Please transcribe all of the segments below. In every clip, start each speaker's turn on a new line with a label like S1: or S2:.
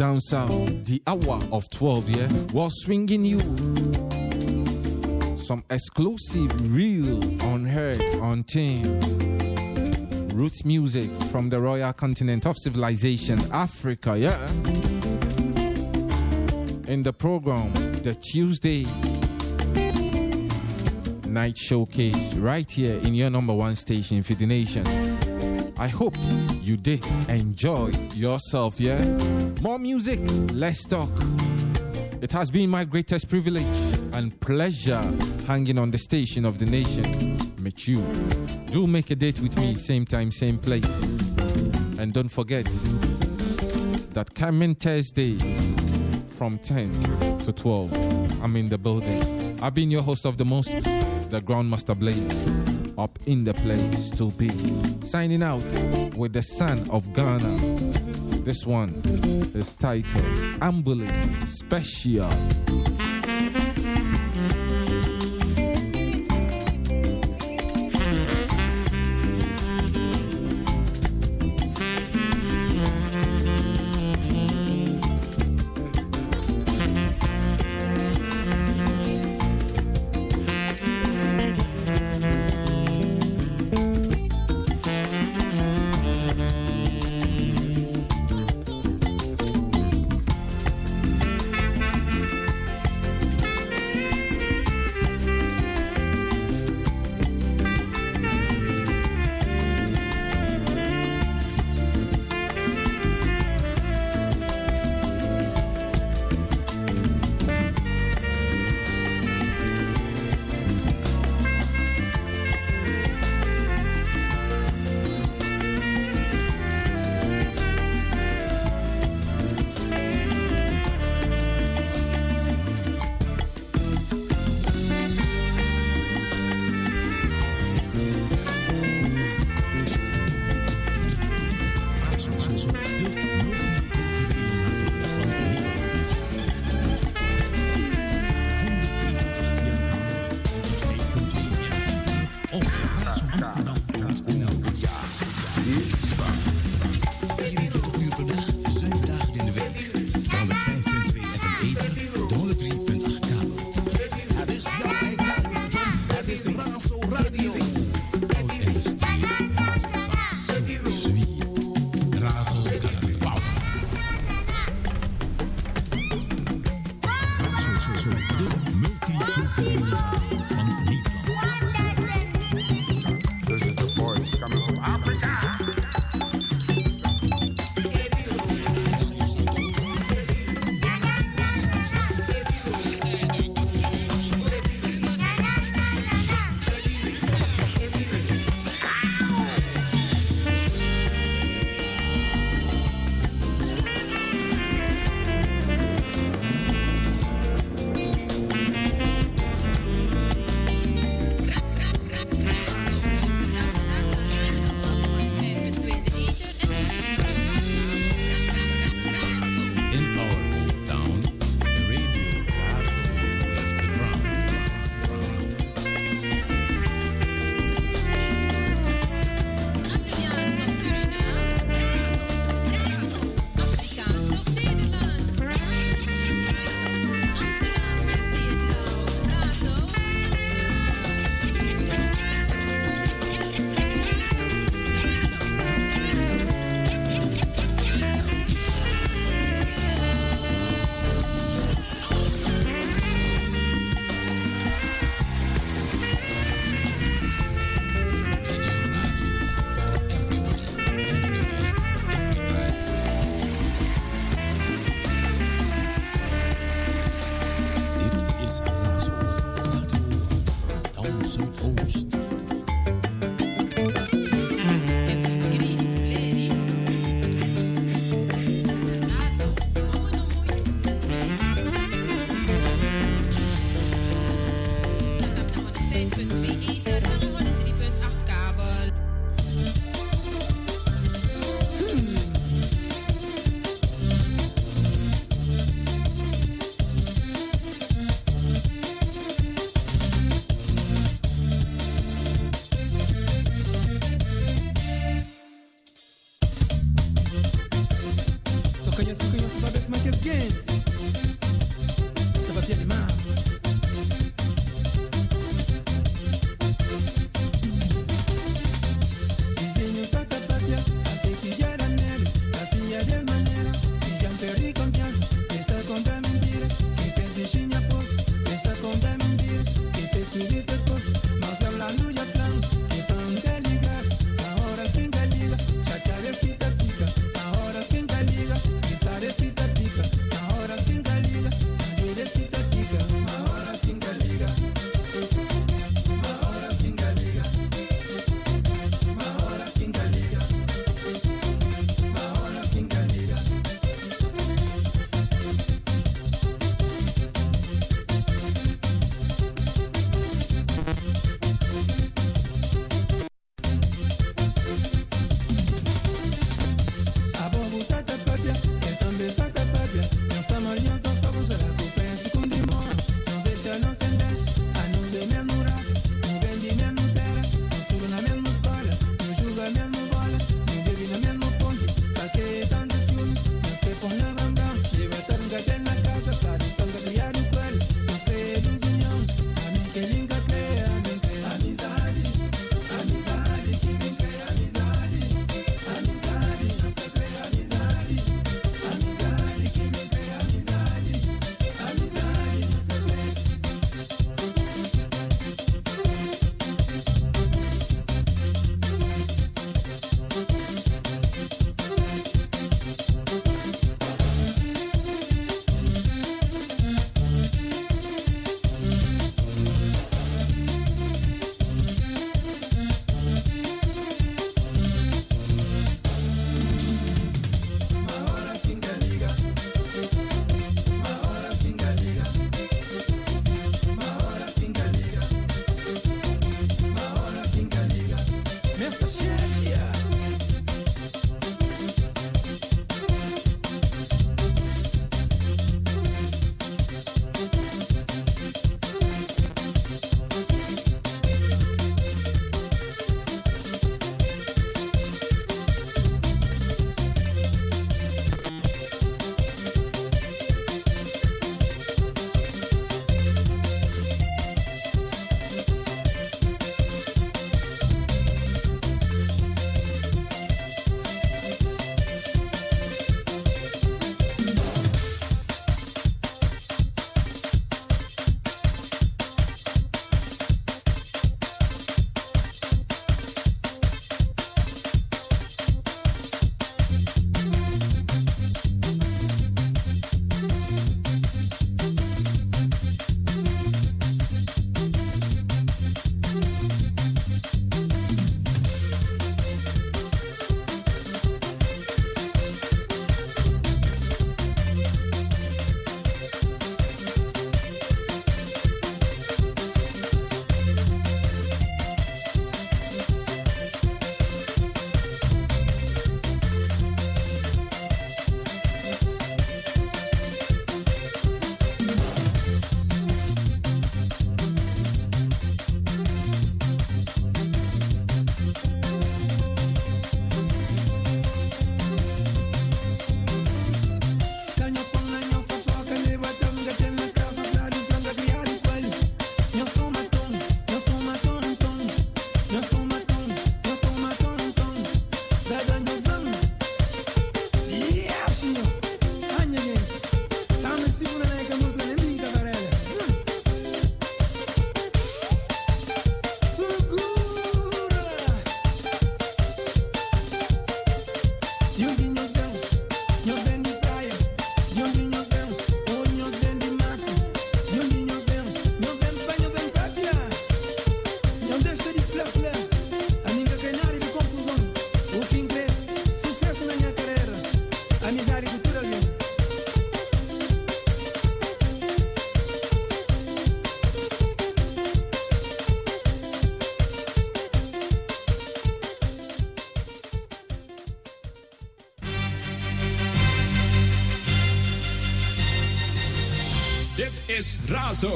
S1: down south, the hour of 12, yeah? Was swinging you. Some exclusive, real, unheard, untamed roots music from the royal continent of civilization, Africa, yeah? In the program, the Tuesday night showcase, right here in your number one station for the nation. I hope you did enjoy yourself, yeah? More music, less talk. It has been my greatest privilege and pleasure hanging on the station of the nation. Meet you. Do make a date with me, same time, same place. And don't forget that coming Thursday from 10 to 12, I'm in the building. I've been your host of the most, the Grandmaster Blaze. Up in the place to be. Signing out with the son of Ghana. This one is titled Ambulance Special.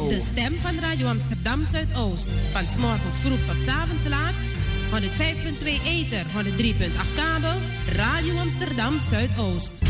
S2: De
S3: stem van Radio Amsterdam Zuidoost. Van morgens vroeg tot s avonds laat. 105.2 Ether, 103.8 kabel. Radio Amsterdam Zuidoost.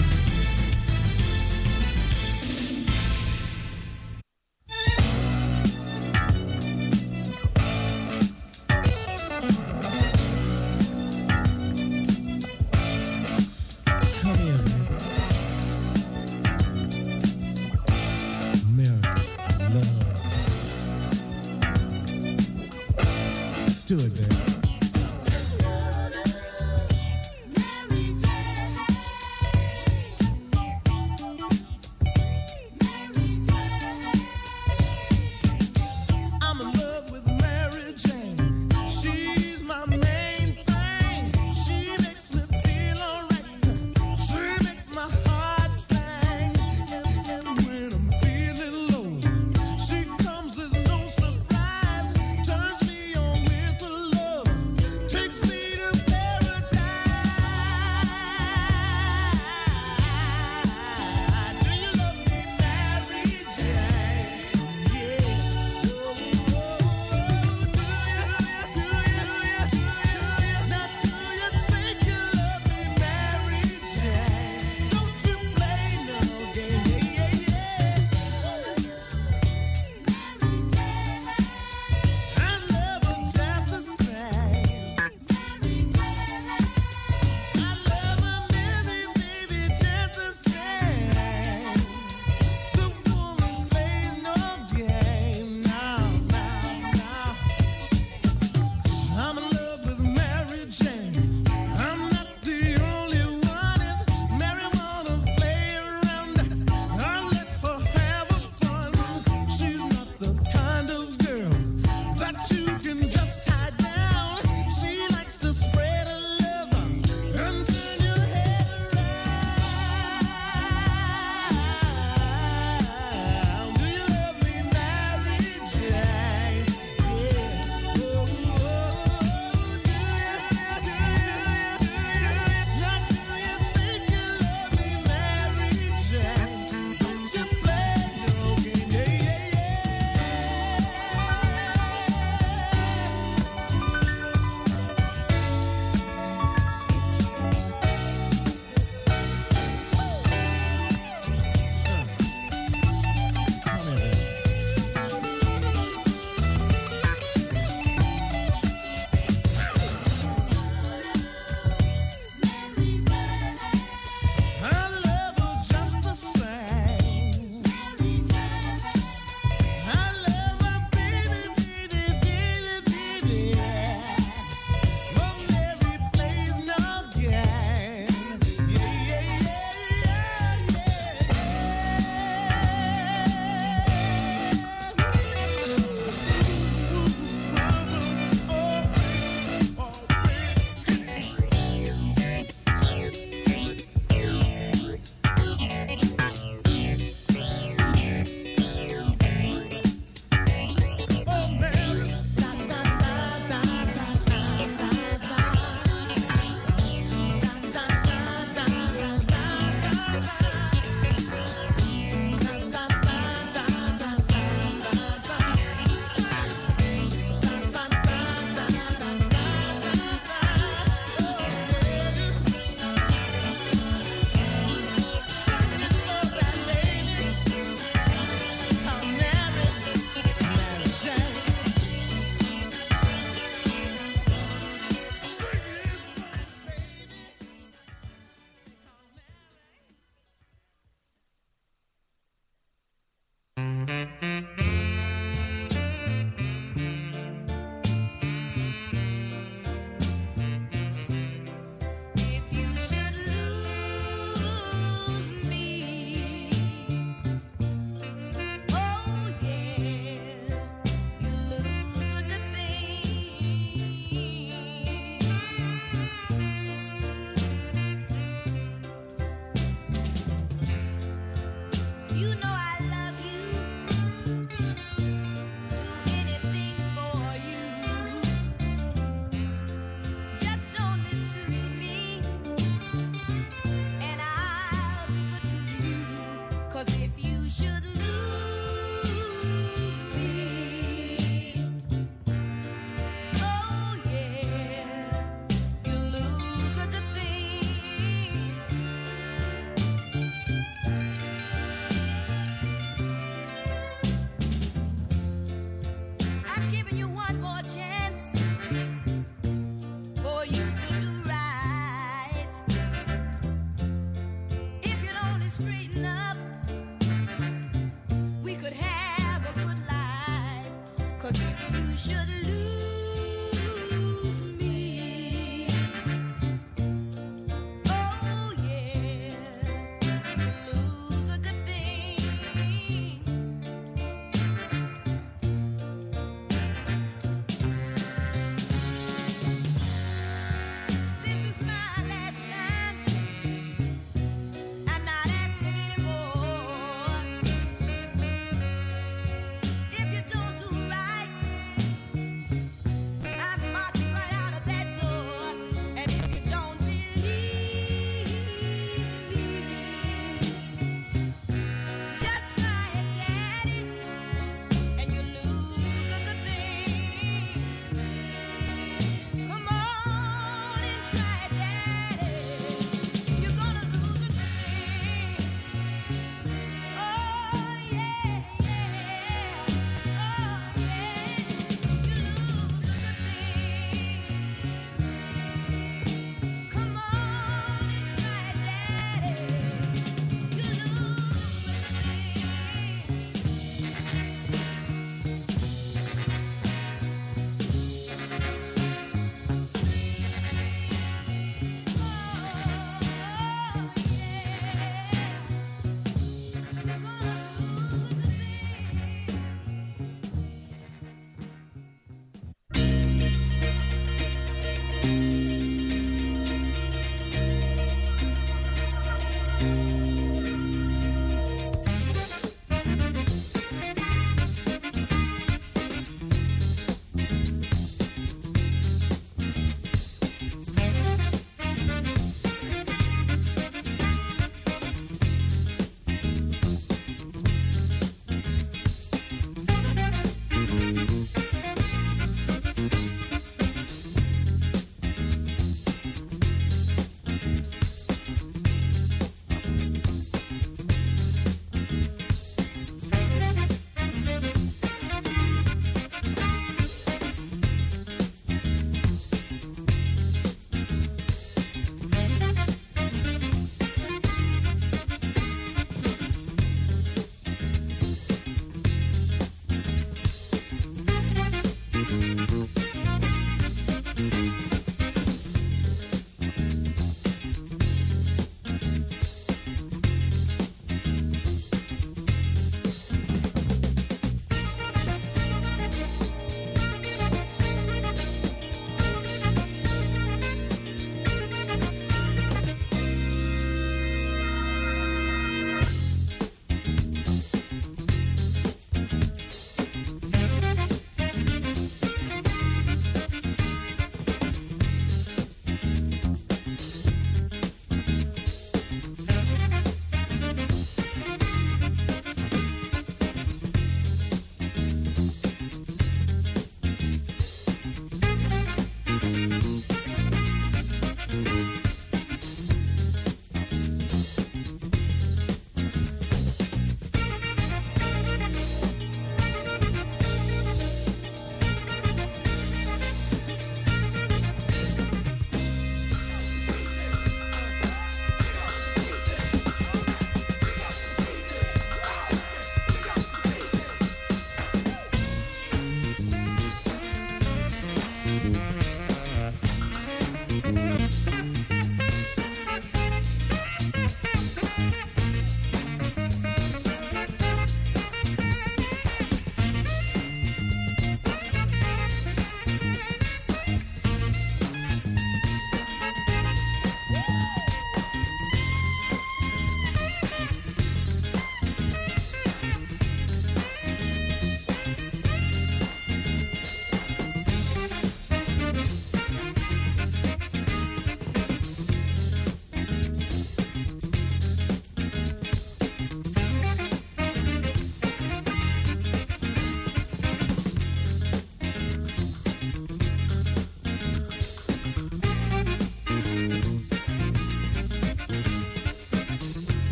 S4: The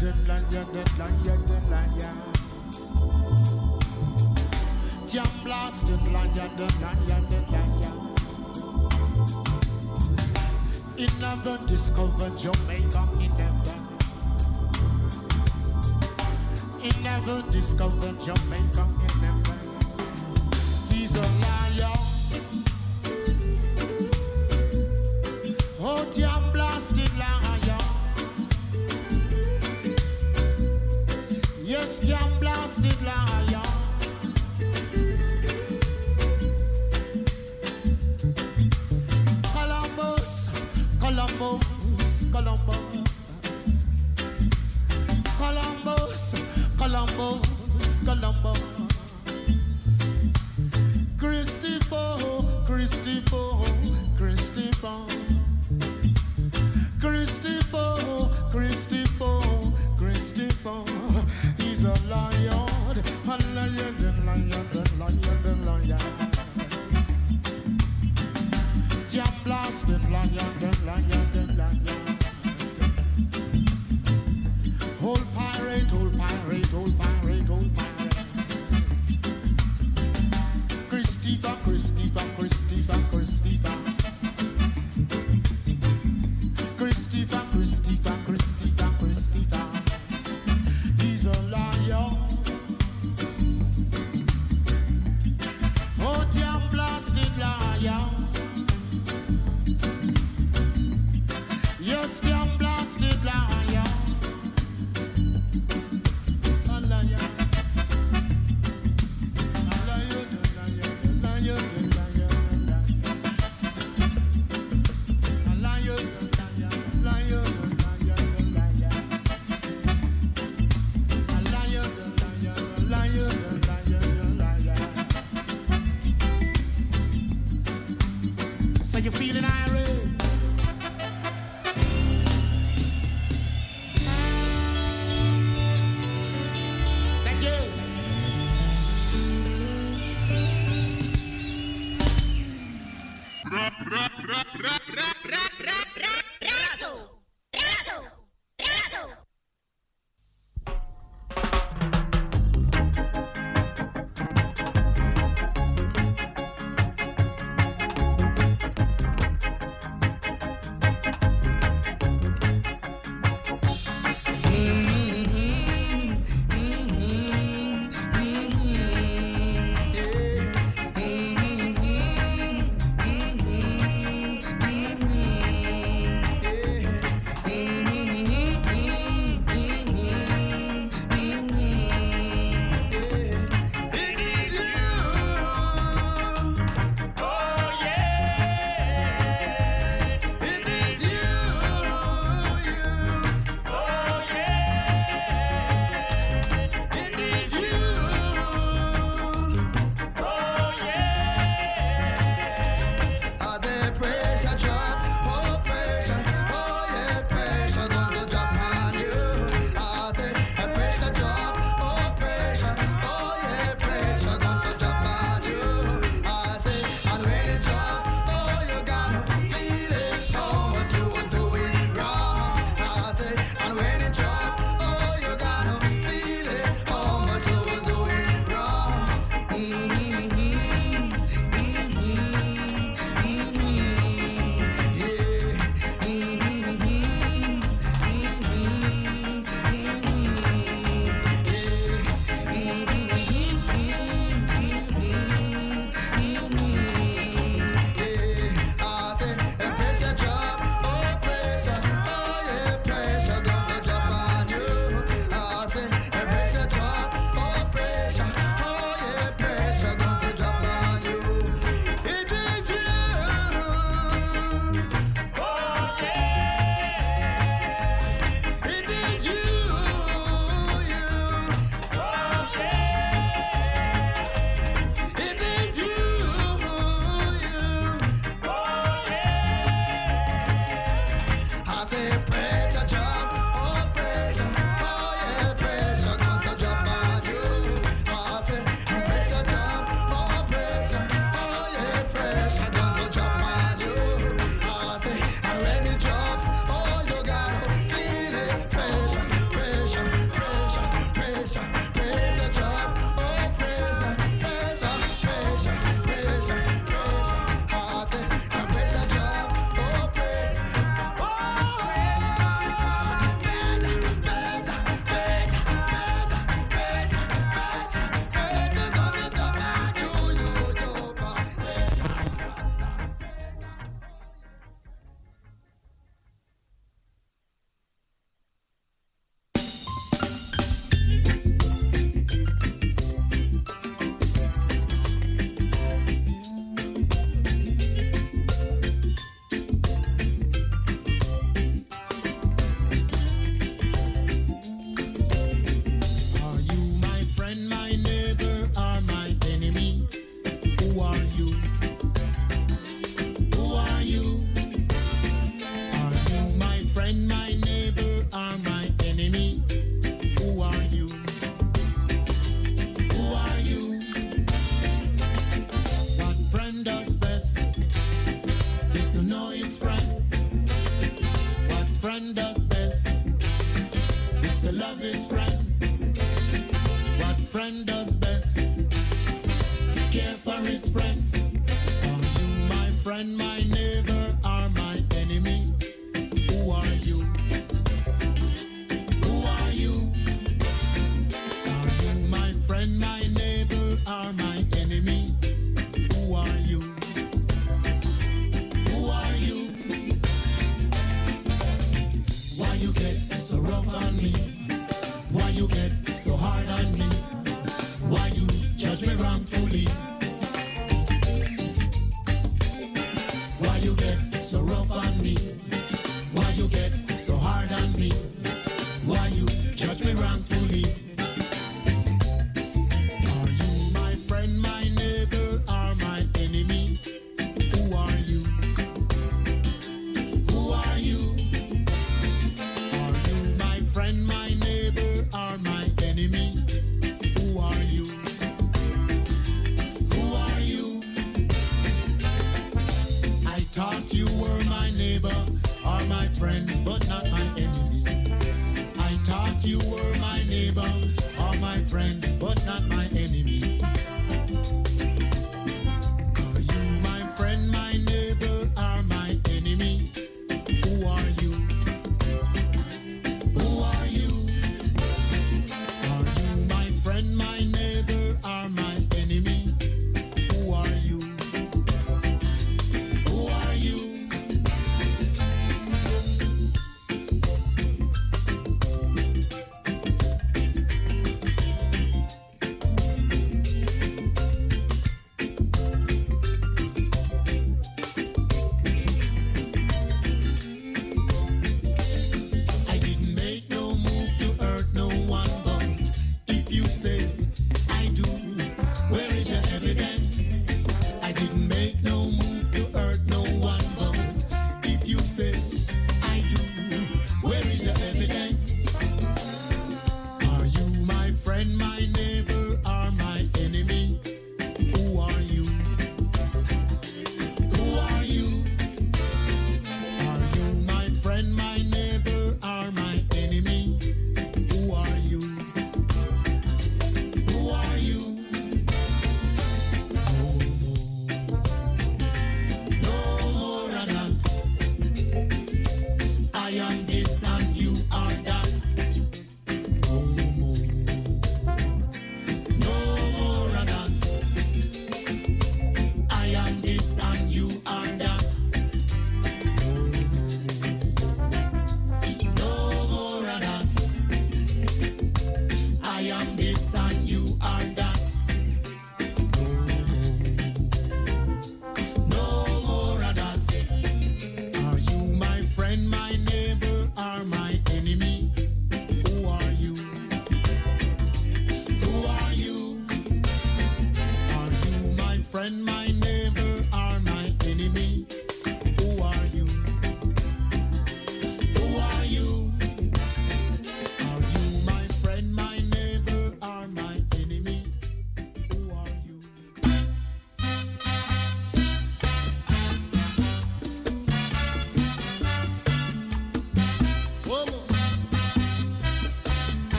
S5: den London, ya den la Jam In never discovered Jamaica in never. In never discovered Jamaica. blasted liar. ra, ra, ra, razo. man does is to love his friend. What friend does best? Care for his friend. Are you my friend, my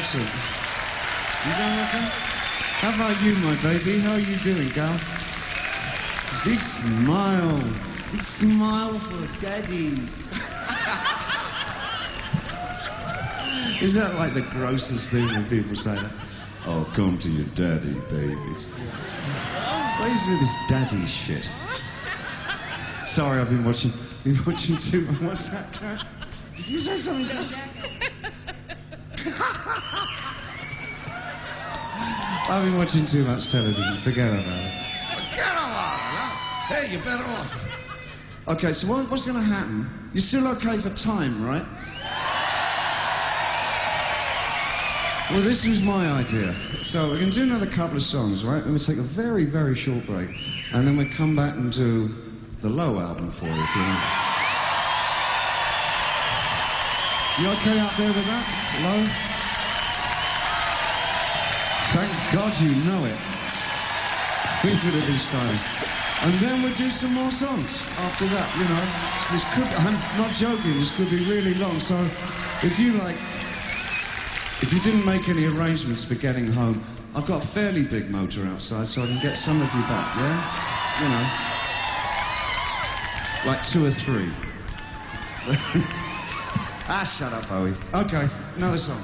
S6: Excellent. You doing okay? How about you, my baby? How are you doing, gal? Big smile. Big smile for daddy. Is that like the grossest thing when people say that? Oh, come to your daddy, baby. What is with this daddy shit? Sorry, I've been watching, been watching too. What's that? Did you say something? I've been watching too much television. Forget about it. Forget about it. Huh? Hey, you're better off. Okay, so what, what's going to happen? You're still okay for time, right? Well, this was my idea. So we're going to do another couple of songs, right? Then we take a very, very short break, and then we come back and do the Low album for you, if you want. You okay out there with that, Low? God you know it. We could have been starting. And then we'll do some more songs after that, you know. So this could, I'm not joking, this could be really long. So if you like if you didn't make any arrangements for getting home, I've got a fairly big motor outside, so I can get some of you back, yeah? You know. Like two or three. ah, shut up, Bowie. Okay, another song.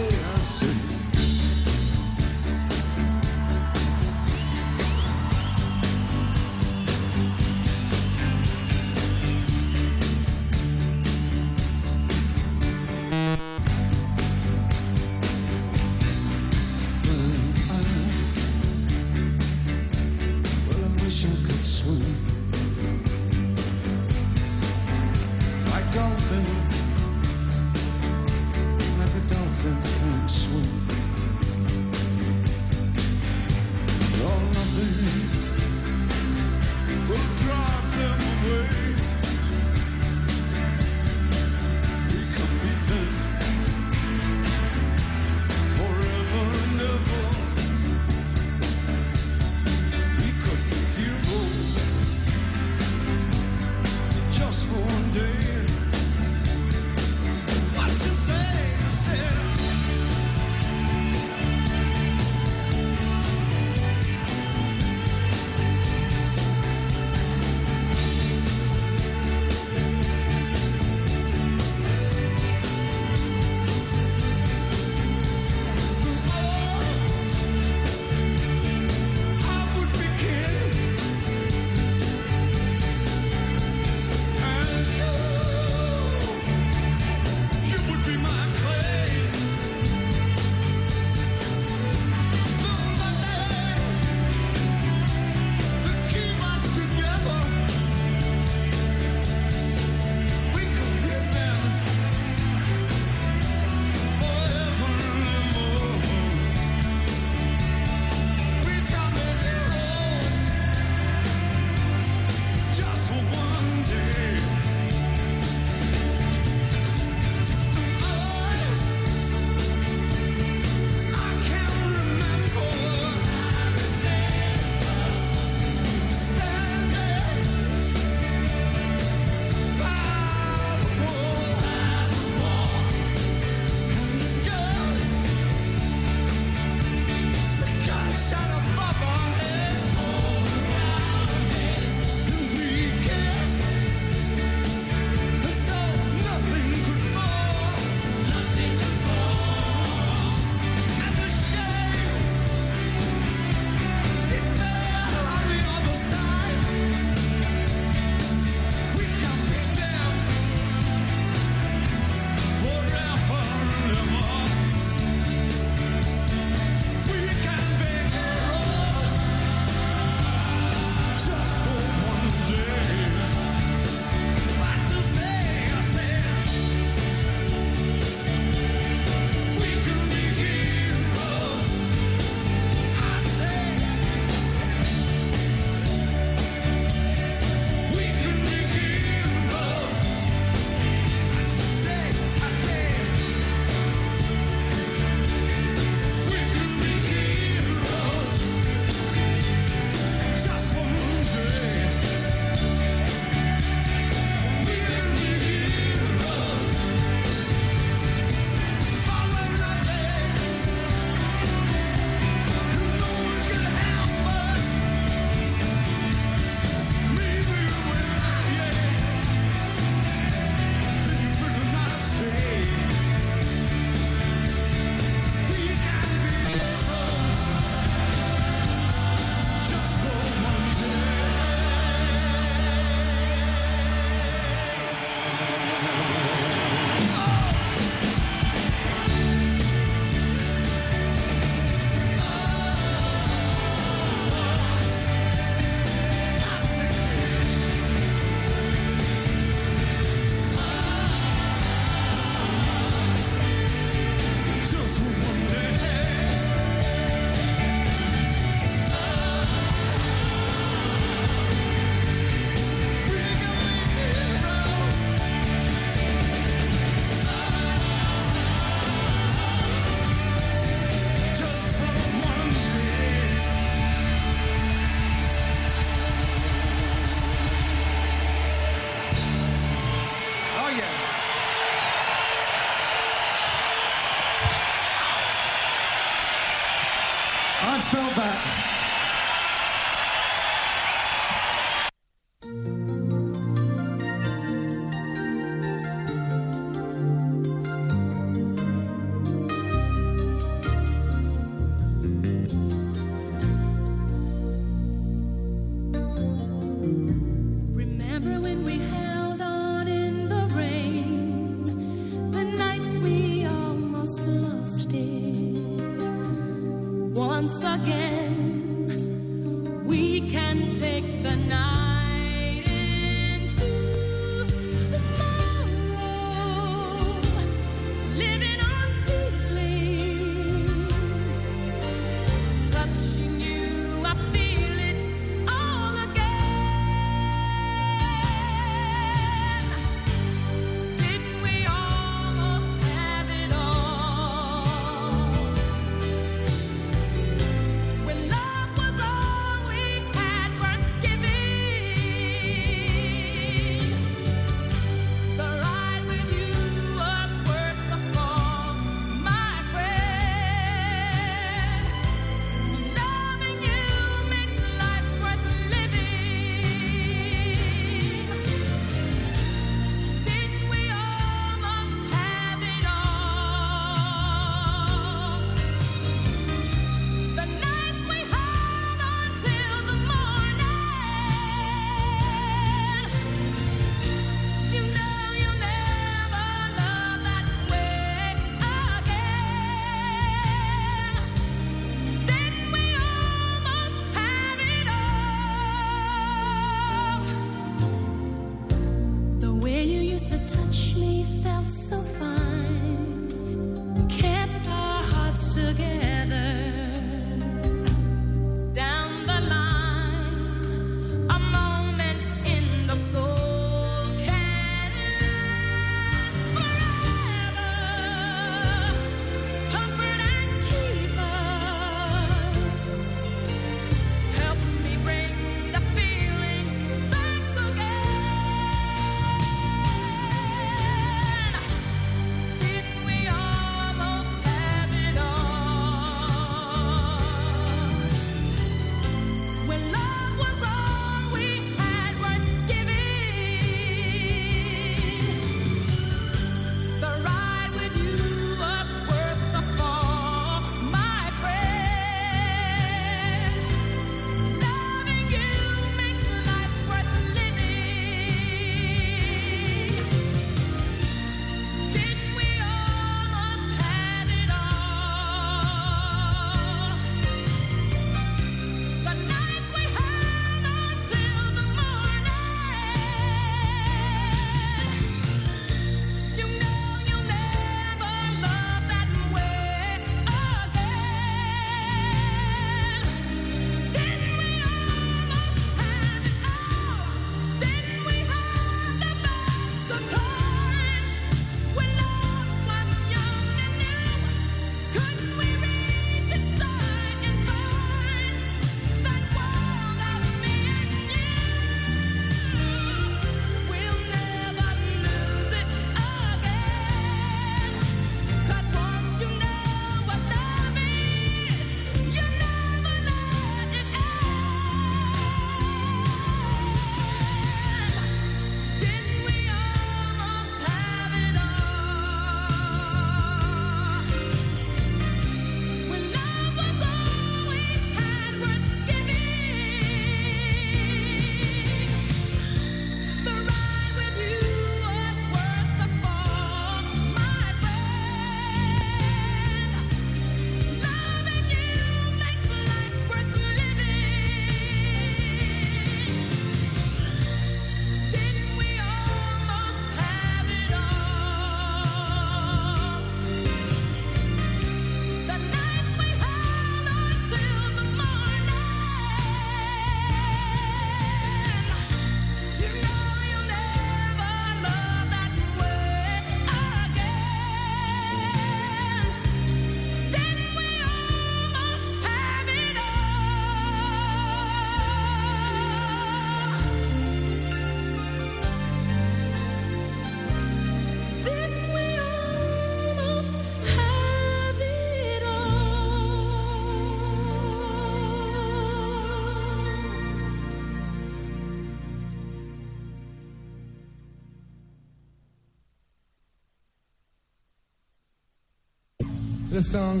S5: this song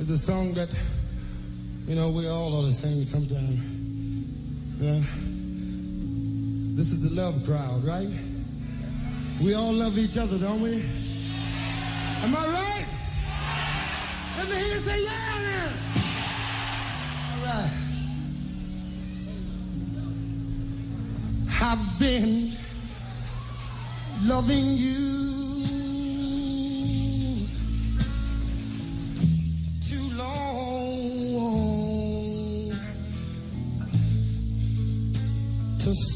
S5: is a song that, you know, we all ought to sing sometime. Yeah? This is the love crowd, right? We all love each other, don't we? Am I right? Let me hear you say yeah man. All right. I've been loving you